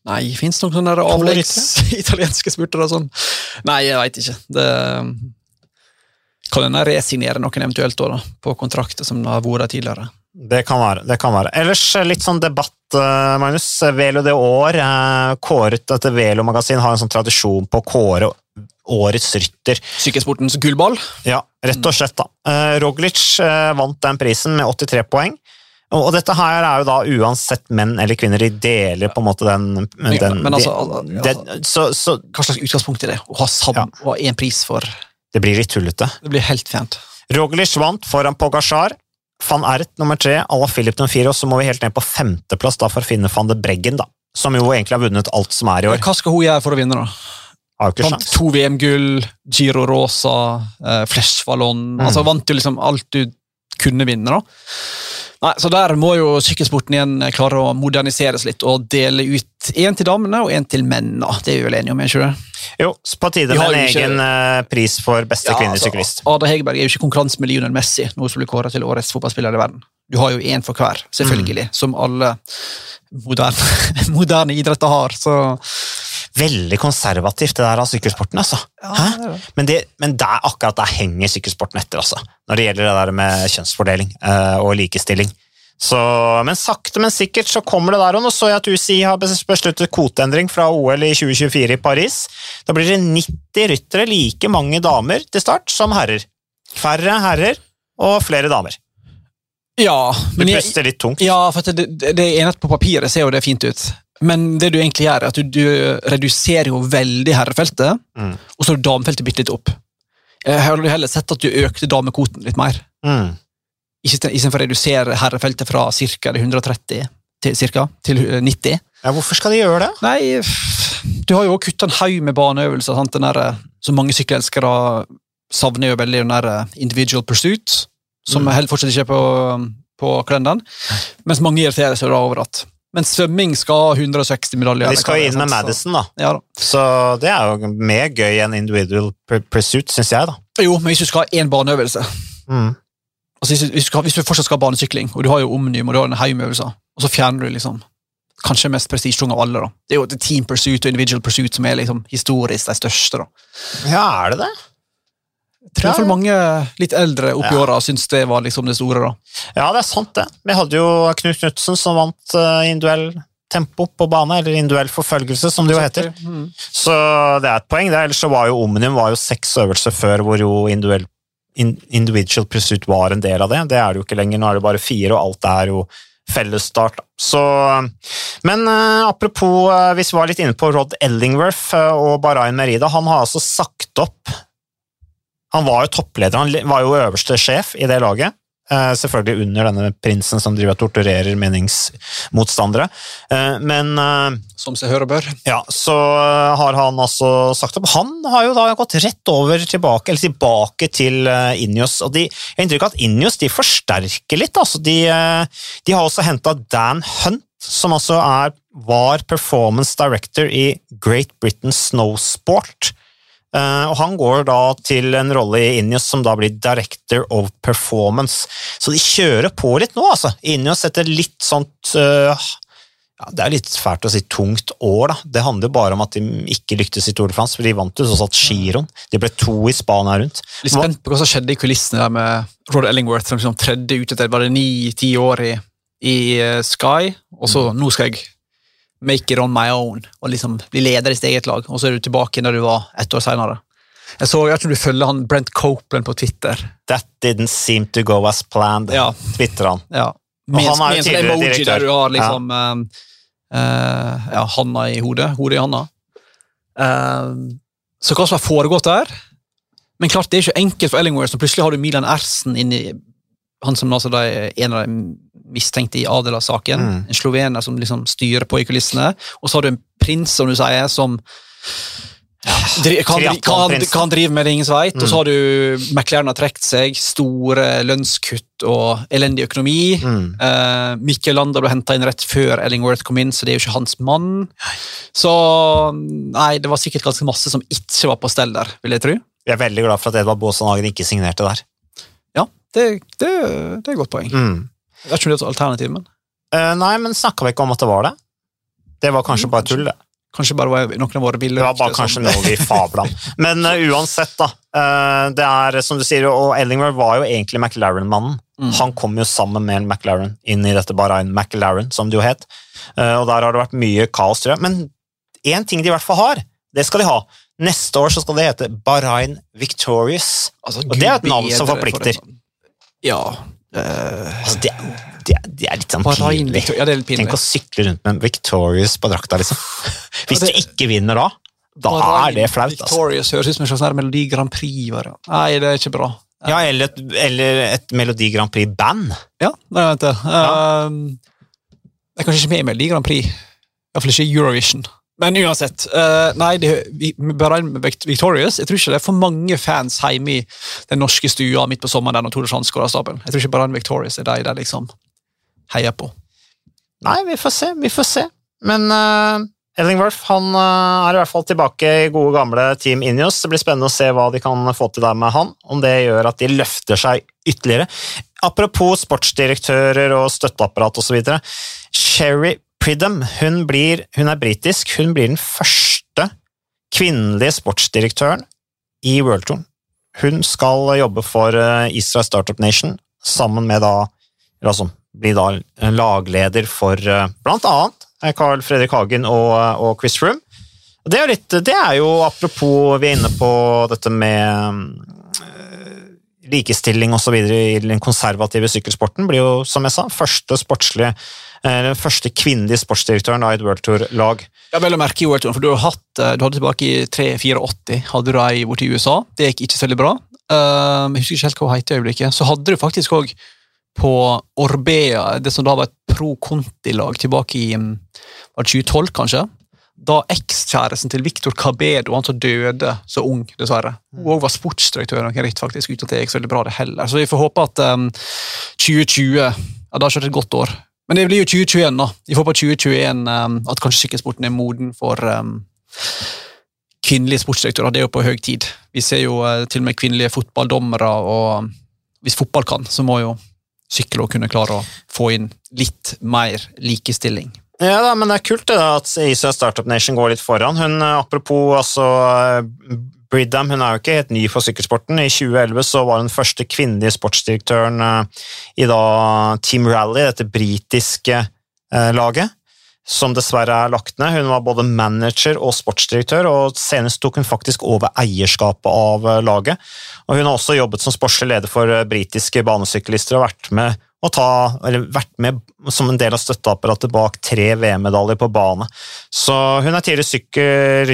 Nei, fins det noen sånne avleggs italienske spurtere sånn? Nei, jeg veit ikke. Det kan hende resignere noen eventuelt da, på kontrakter som har vært tidligere. Det kan være. det kan være. Ellers eh, litt sånn debatt, eh, Magnus. Velo det år. Kåret etter Velo-magasin har en sånn tradisjon på å kåre årets rytter. Sykkelsportens gullball? Ja, rett og slett. da. Roglic vant den prisen med 83 poeng. Og dette her er jo da uansett menn eller kvinner, de deler på en måte den, den Men altså, altså så, så, Hva slags utgangspunkt er det? Å ha sammen, ja. én pris for Det blir litt tullete. Det blir helt fjernt. Roglic vant foran Pogasjar. Van Ert nummer tre, Ala Filip nummer fire, og så må vi helt ned på femteplass da, for å finne van de Breggen, da, som jo egentlig har vunnet alt som er i år. Hva skal hun gjøre for å vinne, da? Vant to VM-gull, Giro Rosa, eh, Flesh Vallon mm. altså Vant jo liksom alt du kunne vinne. da. Nei, så Der må jo sykkelsporten igjen klare å moderniseres litt og dele ut én til damene og én til mennene. Det er vi vel enige om? ikke det? Jo, på tide med en ikke... egen uh, pris for beste ja, kvinnelige altså. Ada Hegerberg er jo ikke konkurranse med Lionel Messi, noe som blir kåret til årets fotballspiller i verden. Du har jo én for hver, selvfølgelig, mm. som alle moderne, moderne idretter har. så veldig konservativt, det der av sykkelsporten. altså. Ja, men, det, men der, akkurat der henger sykkelsporten etter, altså. Når det gjelder det der med kjønnsfordeling uh, og likestilling. Så, men sakte, men sikkert så kommer det der. Og nå så jeg at UCI har besluttet kvoteendring fra OL i 2024 i Paris. Da blir det 90 ryttere, like mange damer til start som herrer. Færre herrer og flere damer. Ja, men du puster litt tungt. Ja, for det, det, det at på papiret ser jo det fint ut. Men det du egentlig gjør, er at du, du reduserer jo veldig herrefeltet, mm. og så har du damefeltet bitte litt opp. Jeg har heller sett at du økte damekvoten litt mer. Mm. Istedenfor å redusere herrefeltet fra ca. 130 til, cirka, til 90. Ja, Hvorfor skal de gjøre det? Nei, Du har jo kutta en haug med baneøvelser. Sant? Den der, som mange sykkelelskere savner jo veldig den der individual pursuit, som mm. fortsatt ikke er på, på kalenderen. Mens mange irriterer seg over at men svømming skal ha 160 medaljer. De skal jo inn med Madison, da. Ja, da. Så det er jo mer gøy enn individual pursuit, syns jeg. da. Jo, men hvis du skal ha én baneøvelse mm. altså, hvis, du skal, hvis, du fortsatt skal ha banesykling, og du har jo omnium og du har en haug med øvelser, og så fjerner du liksom kanskje mest prestisjetunge av alle. da. Det er jo Team Pursuit og Individual Pursuit som er liksom historisk de største. da. Ja, er det det? Tror i hvert mange litt eldre oppi Ja. åra syns det var liksom det store. da. Ja, det er sant, det. Vi hadde jo Knut Knutsen som vant uh, individuell tempo på bane, eller individuell forfølgelse, som det jo heter. Mm. Så det er et poeng. det. Ellers så var jo Omnium var jo seks øvelser før hvor jo individuell, individual pursuit var en del av det. Det er det jo ikke lenger. Nå er det bare fire, og alt er jo fellesstart. Så, men uh, apropos, uh, hvis vi var litt inne på Rod Ellingworth uh, og Barain Merida, han har altså sagt opp Han var jo toppleder, han var jo øverste sjef i det laget. Eh, selvfølgelig under denne prinsen som driver og torturerer meningsmotstandere. Eh, men eh, Som seg hør og bør. ja, så har han altså sagt opp. Han har jo da gått rett over tilbake, eller tilbake til Injos. Og de, jeg har inntrykk av at Injos de forsterker litt. Altså de, de har også henta Dan Hunt, som altså er, var performance director i Great Britain Snowsport. Eh, og han går da til en rolle i Injos som da blir Director of Performance. Så de kjører på litt nå, altså. Injos etter litt sånt uh, ja, Det er litt fælt å si tungt år, da. Det handler bare om at de ikke lyktes i Tour de France, for de vant jo sånn satt giroen. De ble to i Spania rundt. Litt spent på hva som skjedde i kulissene der med Rod Ellingworth, som liksom tredde ut etter var det ni-ti år i, i eh, Sky, og så nå skal jeg make it on my own og liksom bli leder i sitt eget lag, og så er du tilbake når du var ett år senere. Jeg så, jeg tror du følger han Brent Copeland på Twitter. That didn't seem to go as planned, Ja. Twitter han. Ja. Med, han er jo sånn tidligere emoji direktør. der du har liksom ja. Uh, ja, handa i hodet, hodet i handa. Uh, så hva som har foregått der Men klart, det er ikke enkelt for Ellingworth, så plutselig har du Milan Ersen inni han som altså er en av de mistenkte i Adela-saken. Mm. En slovener som liksom styrer på i kulissene. Og så har du en prins, som du sier, som ja, kan, kan, kan drive med det ingen veit. Og Mm. så har du McLaren har trukket seg, store lønnskutt og elendig økonomi. Mm. Uh, Mikkel Landa ble henta inn rett før Ellingworth kom inn, så det er jo ikke hans mann. Så nei, det var sikkert ganske masse som ikke var på stell der, vil jeg tro. Jeg er veldig glad for at Edvard Baasen Hagen ikke signerte der. Ja, det, det, det er et godt poeng. Mm. Jeg vet ikke om det er et alternativ, men uh, nei, men snakka vi ikke om at det var det? Det var kanskje mm, bare tull, det. kanskje bare var noen av våre bilder. Det var bare kanskje noe vi fabla om. Men uh, uansett, da. Uh, det er som du sier, og Ellingworth var jo egentlig McLaren-mannen. Mm. Han kom jo sammen med McLaren inn i dette Bahrain McLaren, som det jo het. Uh, og der har det vært mye kaos, tror jeg. Men én ting de i hvert fall har, det skal de ha. Neste år så skal det hete Bahrain Victorious. Altså, Og det er et navn som forplikter. for Ja. Eh, Altså, det, det, det er litt sånn pinlig. Ja, det. Tenk å sykle rundt med en Victorious på drakta, liksom. Hvis Ja, du ikke vinner da, da er det flaut. Altså. Victorious høres ut som en slags Melodi Grand Prix. Bare. Nei, det er ikke bra. Ja, eller et, eller et Melodi Grand Prix-band. Ja, det vet jeg. Um, jeg er kanskje ikke med i Melodi Grand Prix. Iallfall ikke Eurovision. Men uansett. Uh, nei, det, vi, Vict- Victorious Jeg tror ikke det er for mange fans hjemme i den norske stua midt på sommeren der når Tore Strand skårer stabelen. Jeg tror ikke Bahrain Victorious er de der liksom heier på. Nei, vi får se, vi får se. Men uh, Ellingworth han uh, er i hvert fall tilbake i gode gamle Team Inios. Det blir spennende å se hva de kan få til der med han, om det gjør at de løfter seg ytterligere. Apropos sportsdirektører og støtteapparat osv. Sherry Pridham hun, blir, hun er britisk. Hun blir den første kvinnelige sportsdirektøren i World Tour. Hun skal jobbe for eh, Israel Startup Nation sammen med da altså, blir da lagleder for eh, blant annet eh, Carl Fredrik Hagen og, og Chris Froome. Det er, litt, det er jo apropos vi er inne på dette med likestilling osv. i den konservative sykkelsporten. Blir jo, som jeg sa, første sportslige den første kvinnelige sportsdirektøren av et World Tour-lag. Ja, vel å merke i World Tour, for du, hatt, eh, du hadde tilbake i 3-84 hadde du ei borti USA. Det gikk ikke så veldig bra. Um, jeg husker ikke helt hva hun het i øyeblikket. Så hadde du faktisk òg på Orbea, det som da var et pro Conti-lag tilbake i um, var det 2012, kanskje. Da ekskjæresten til Victor Cabedo, han som døde så ung, dessverre, hun òg var sportsdirektør, noe ritt faktisk, uten at det gikk så veldig bra det heller. Så vi får håpe at um, 2020 ja, Det har ikke vært et godt år. Men det blir jo 2021, da. Vi på 2021 um, at kanskje sykkelsporten er moden for um, kvinnelige sportsdirektører. Det er jo på høy tid. Vi ser jo uh, til og med kvinnelige fotballdommere, og um, hvis fotball kan, så må jo sykkel også kunne klare å få inn litt mer likestilling. Ja da, men det er kult det da, at Israel Startup Nation går litt foran. Hun, eh, Apropos altså, eh, Bridham, hun er jo ikke helt ny for sykkelsporten. I 2011 så var hun første kvinnelige sportsdirektøren eh, i da Team Rally, dette britiske eh, laget, som dessverre er lagt ned. Hun var både manager og sportsdirektør, og senest tok hun faktisk over eierskapet av eh, laget. Og hun har også jobbet som sportslig leder for britiske banesyklister og vært med og ta, eller vært med som en del av støtteapparatet bak tre VM-medaljer på bane. Så hun er tidligere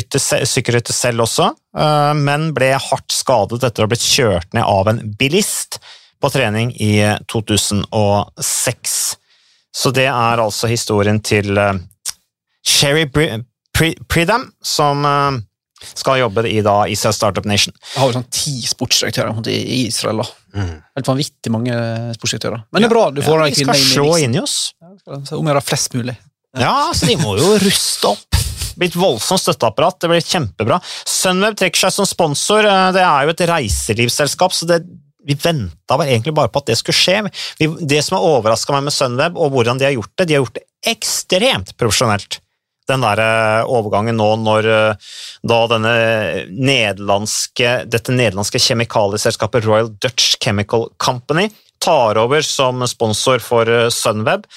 sykkelrytter, selv også, eh, men ble hardt skadet etter å ha blitt kjørt ned av en bilist på trening i 2006. Så det er altså historien til eh, Sherry Pridham, som eh, skal jobbe i da Israel Startup Nation. Jeg har jo sånn ti sportsdirektører i Israel. da. Mm. Helt vanvittig mange sportsdirektører. Men det er bra. du får ja, Vi skal slå inn i oss. Ja, om å gjøre flest mulig. Ja, så de må jo ruste opp. Blitt voldsomt støtteapparat. Det blir kjempebra. Sunweb trekker seg som sponsor. Eh, det er jo et reiselivsselskap, så det, vi venta egentlig bare på at det skulle skje. Vi, det som har overraska meg med Sunweb, og hvordan de har gjort det, de har gjort det ekstremt profesjonelt den der eh, overgangen nå når eh, da nederlandske, dette nederlandske kjemikalieselskapet Royal Dutch Chemical Company tar over som sponsor for eh, Sunweb.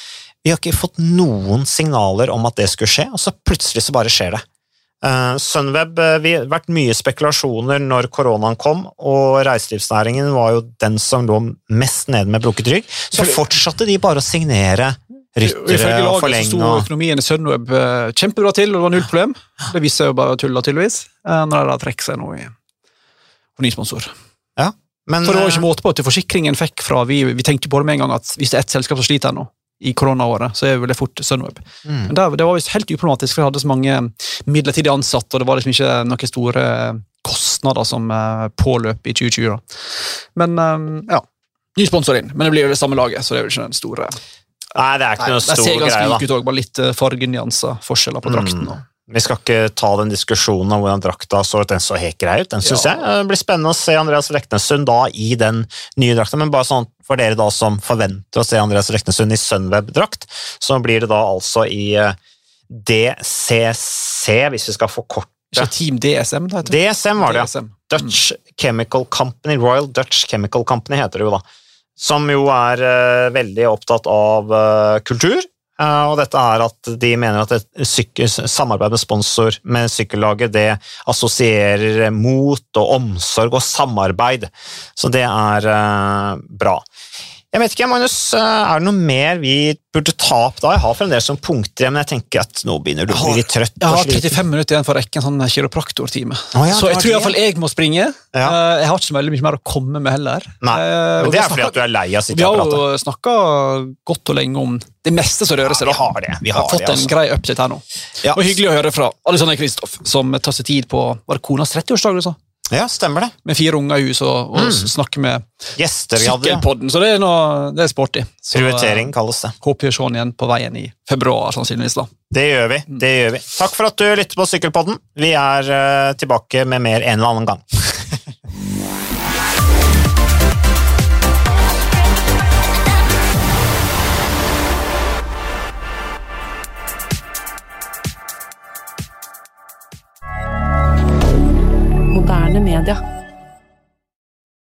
Vi har ikke fått noen signaler om at det skulle skje, og så plutselig så bare skjer det. Sunweb Vi har vært mye spekulasjoner når koronaen kom, og reiselivsnæringen var jo den som lå mest nede med brukket rygg. Så fortsatte de bare å signere ryttere og forlenge. Så sto økonomien i Sunweb eh, kjempebra til, og det var null problem. Det viser seg jo bare tull, tydeligvis, eh, når de trekker seg nå i på ny sponsor. Ja, men, For det var ikke eh, måte på at forsikringen fikk fra Vi, vi tenkte på det med en gang at hvis det er ett selskap som sliter nå, i koronaåret, så er det fort Sunweb. Mm. Men det, det var helt uproblematisk, for vi hadde så mange midlertidig ansatte, og det var liksom ikke noen store kostnader som påløp i 2020. Da. Men ja, ny sponsor inn, men det blir jo det samme laget, så det er jo ikke den store Nei, det er ikke Nei, noe stor greie. Det ser ganske like ut bare litt uh, fargenyanser, forskjeller på drakten. Mm. Vi skal ikke ta den diskusjonen om hvordan drakta så ut. Den så helt grei ut, den synes ja. jeg. Det blir spennende å se Andreas Leknesund da i den nye drakta, men bare sånn for dere da som forventer å se Andreas Leknesund i Sunweb-drakt, så blir det da altså i uh, DCC, hvis vi skal forkorte Ikke Team DSM, da? DSM var det, ja. Dutch Chemical Company, Royal Dutch Chemical Company heter det jo da som jo er uh, veldig opptatt av uh, kultur. Uh, og dette er at De mener at et samarbeid med sponsor med sykkellaget det assosierer mot og omsorg og samarbeid. Så det er bra. Jeg vet ikke, Magnus, eh, er det noe mer vi burde ta opp da? Jeg har fremdeles som punkter men jeg tenker at nå begynner du å bli litt trøtt. Jeg har 35 minutter igjen for å rekke en sånn kiropraktortime. Oh, ja, så jeg tror iallfall jeg må springe. Ja. Eh, jeg har ikke så veldig mye mer å komme med heller. Nei, eh, men Det er fordi at du er lei av sitt. Vi har jo snakka godt og lenge om det meste som rører seg. Ja, vi har det. Vi har, har fått det, altså. en grei update her nå. Ja. Og Hyggelig å høre fra Alexander Kristoff, som tar seg tid på Var det konas 30-årsdag du sa? Ja, stemmer det. Med fire unger i huset og, og mm. snakke med Gjester Sykkelpodden. Så det er, noe, det er sporty. Så, Prioritering kalles det. Håper vi ser den igjen på veien i februar, sannsynligvis. da. Det gjør vi. det gjør vi. Takk for at du lytter på Sykkelpodden. Vi er uh, tilbake med mer en eller annen gang. Moderne media.